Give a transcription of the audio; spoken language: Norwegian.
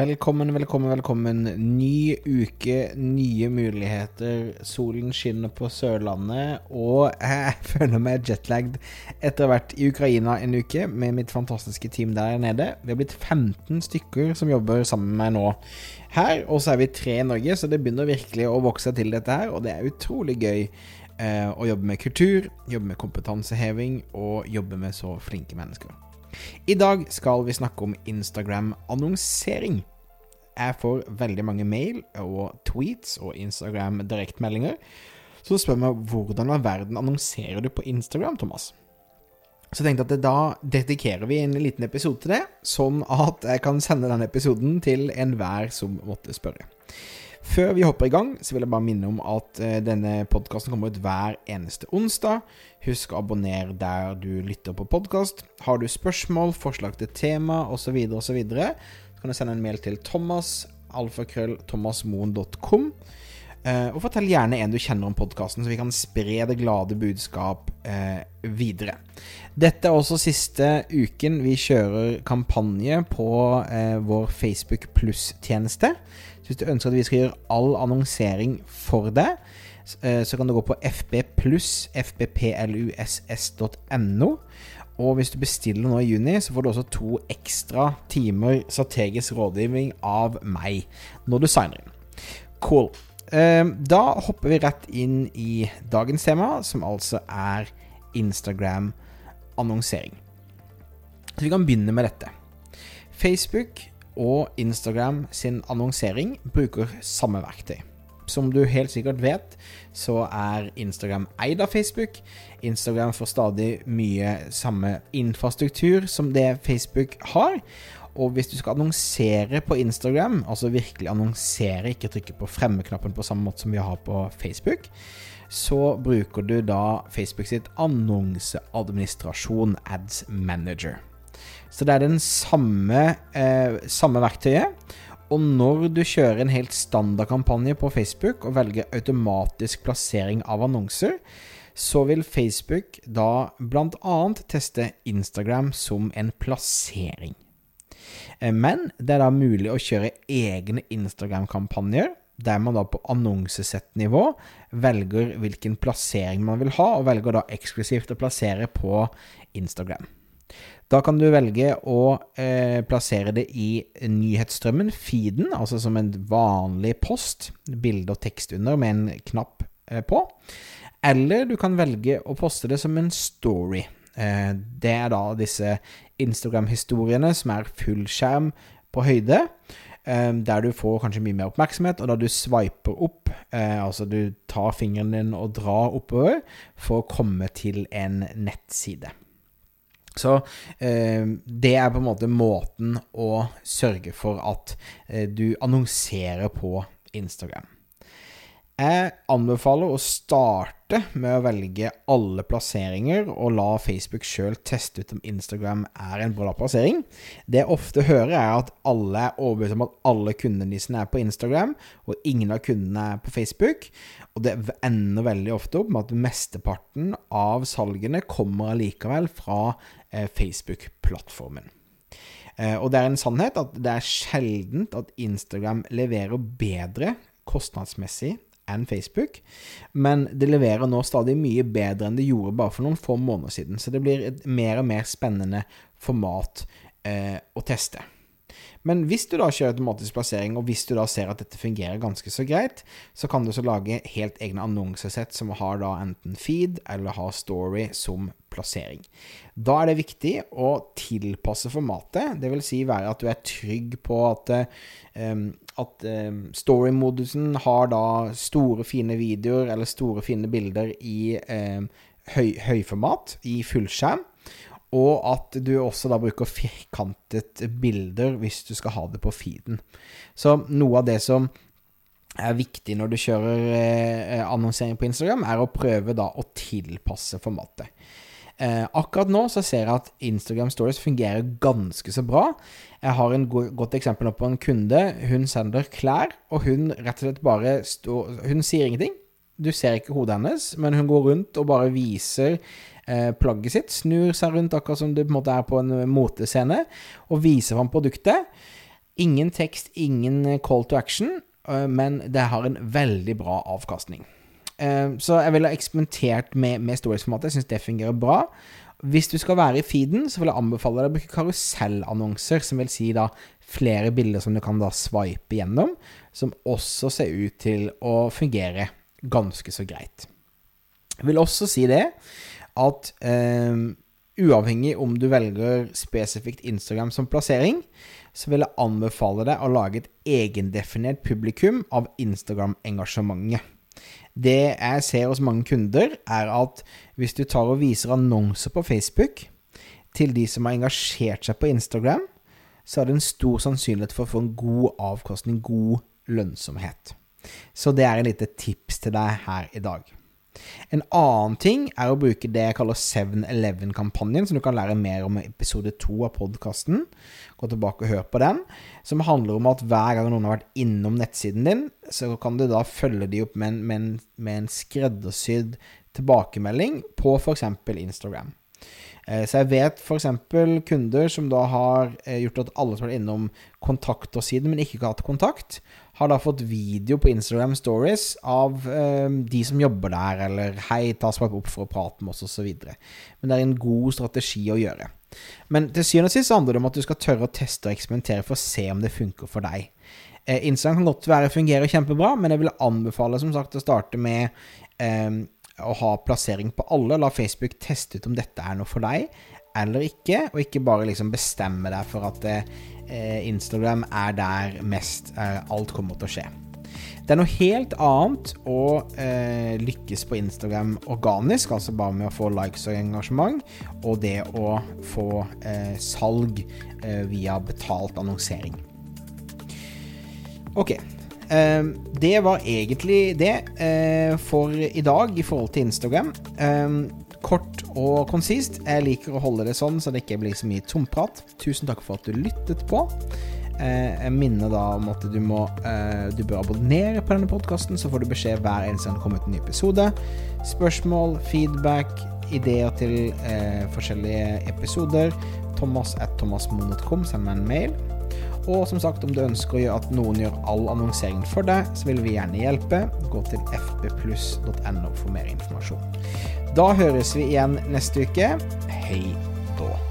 Velkommen, velkommen, velkommen. Ny uke, nye muligheter. Solen skinner på Sørlandet, og jeg føler meg jetlagd etter å ha vært i Ukraina en uke med mitt fantastiske team der nede. Vi har blitt 15 stykker som jobber sammen med meg nå her, og så er vi tre i Norge, så det begynner virkelig å vokse til dette her, og det er utrolig gøy eh, å jobbe med kultur, jobbe med kompetanseheving og jobbe med så flinke mennesker. I dag skal vi snakke om Instagram-annonsering. Jeg får veldig mange mail og tweets og Instagram-direktmeldinger som spør meg hvordan i verden annonserer du på Instagram, Thomas? Så jeg tenkte at da dedikerer vi en liten episode til det, sånn at jeg kan sende den episoden til enhver som måtte spørre. Før vi hopper i gang, så vil jeg bare minne om at uh, denne podkasten kommer ut hver eneste onsdag. Husk å abonnere der du lytter på podkast. Har du spørsmål, forslag til tema osv., osv., så, videre, så kan du sende en mail til thomas, alfakrøll, Uh, og fortell gjerne en du kjenner om podkasten, så vi kan spre det glade budskap uh, videre. Dette er også siste uken vi kjører kampanje på uh, vår Facebook pluss-tjeneste. Hvis du ønsker at vi skal gjøre all annonsering for deg, eh, så kan du gå på fbpluss, fbpluss.no. Og hvis du bestiller nå i juni, så får du også to ekstra timer strategisk rådgivning av meg når du signer inn. Cool. Eh, da hopper vi rett inn i dagens tema, som altså er Instagram-annonsering. Så vi kan begynne med dette. Facebook og Instagram sin annonsering bruker samme verktøy. Som du helt sikkert vet, så er Instagram eid av Facebook. Instagram får stadig mye samme infrastruktur som det Facebook har. Og hvis du skal annonsere på Instagram, altså virkelig annonsere, ikke trykke på fremmeknappen på samme måte som vi har på Facebook, så bruker du da Facebook sitt annonseadministrasjon, Ads Manager. Så det er den samme, eh, samme verktøyet. Og når du kjører en helt standard kampanje på Facebook og velger automatisk plassering av annonser, så vil Facebook da bl.a. teste Instagram som en plassering. Eh, men det er da mulig å kjøre egne Instagram-kampanjer, der man da på annonsesettnivå velger hvilken plassering man vil ha, og velger da eksklusivt å plassere på Instagram. Da kan du velge å eh, plassere det i nyhetsstrømmen, feeden, altså som en vanlig post, bilde og tekst under med en knapp eh, på. Eller du kan velge å poste det som en story. Eh, det er da disse Instagram-historiene som er fullskjerm på høyde. Eh, der du får kanskje mye mer oppmerksomhet, og da du swiper opp, eh, altså du tar fingeren din og drar oppover for å komme til en nettside. Så eh, det er på en måte måten å sørge for at eh, du annonserer på Instagram. Jeg anbefaler å starte med å velge alle plasseringer og la Facebook sjøl teste ut om Instagram er en bra plassering. Det jeg ofte hører, er at alle er overbevist om at alle kundene deres er på Instagram, og ingen av kundene er på Facebook. Og det ender veldig ofte opp med at mesteparten av salgene kommer allikevel fra eh, Facebook-plattformen. Eh, og det er en sannhet at det er sjeldent at Instagram leverer bedre kostnadsmessig enn Facebook, men det leverer nå stadig mye bedre enn det gjorde bare for noen få måneder siden. Så det blir et mer og mer spennende format eh, å teste. Men hvis du da kjører automatisk plassering, og hvis du da ser at dette fungerer ganske så greit, så kan du så lage helt egne annonsesett som har da enten feed eller har story som plassering. Da er det viktig å tilpasse formatet, dvs. Si være at du er trygg på at, um, at story-modusen har da store, fine videoer eller store, fine bilder i høy, høyformat, i fullskjerm. og at du også da bruker firkantet bilder hvis du skal ha det på feeden. Så noe av det som er viktig når du kjører eh, annonsering på Instagram, er å prøve da å tilpasse formatet. Eh, akkurat nå så ser jeg at Instagram Stories fungerer ganske så bra. Jeg har en go godt eksempel nå på en kunde. Hun sender klær, og hun rett og slett bare Hun sier ingenting. Du ser ikke hodet hennes, men hun går rundt og bare viser eh, plagget sitt. Snur seg rundt akkurat som det på en måte er på en motescene, og viser fram produktet. Ingen tekst, ingen call to action, eh, men det har en veldig bra avkastning. Eh, så jeg ville eksperimentert med, med stories-formatet. Jeg syns det fungerer bra. Hvis du skal være i feeden, så vil jeg anbefale deg å bruke karusellannonser, som vil si da flere bilder som du kan da swipe gjennom, som også ser ut til å fungere ganske så greit. Jeg vil også si det at eh, uavhengig om du velger spesifikt Instagram som plassering, så vil jeg anbefale deg å lage et egendefinert publikum av Instagram-engasjementet. Det jeg ser hos mange kunder, er at hvis du tar og viser annonser på Facebook til de som har engasjert seg på Instagram, så er det en stor sannsynlighet for å få en god avkastning, god lønnsomhet. Så det er et lite tips til deg her i dag. En annen ting er å bruke det jeg kaller 7-Eleven-kampanjen, som du kan lære mer om i episode to av podkasten. Gå tilbake og hør på den. Som handler om at hver gang noen har vært innom nettsiden din, så kan du da følge de opp med en, med en, med en skreddersydd tilbakemelding på f.eks. Instagram. Eh, så jeg vet f.eks. kunder som da har eh, gjort at alle som har vært innom kontaktorsiden, men ikke hatt kontakt, har da fått video på Instagram Stories av eh, de som jobber der, eller 'hei, ta swipe opp for å prate med oss', osv. Men det er en god strategi å gjøre. Men til syvende og sist handler det om at du skal tørre å teste og eksperimentere for å se om det funker for deg. Instagram kan godt være fungerer kjempebra, men jeg vil anbefale som sagt å starte med å ha plassering på alle. La Facebook teste ut om dette er noe for deg eller ikke, og ikke bare liksom bestemme deg for at eh, Instagram er der mest eh, alt kommer til å skje. Det er noe helt annet å eh, lykkes på Instagram organisk, altså bare med å få likes og engasjement, og det å få eh, salg eh, via betalt annonsering. Ok, det var egentlig det eh, for i dag i forhold til Instagram. Ehm, kort og konsist. Jeg liker å holde det sånn så det ikke blir så mye tomprat. Tusen takk for at du lyttet på. Eh, jeg minner da om at du må eh, Du bør abonnere på denne podkasten, så får du beskjed hver eneste gang det kommer ut en ny episode. Spørsmål, feedback, ideer til forskjellige episoder. Thomas at thomasmoen.com. Send meg en mail. Og som sagt, om du ønsker at noen gjør all annonseringen for deg, så vil vi gjerne hjelpe. Gå til fbpluss.no for mer informasjon. Da høres vi igjen neste uke. Hei da.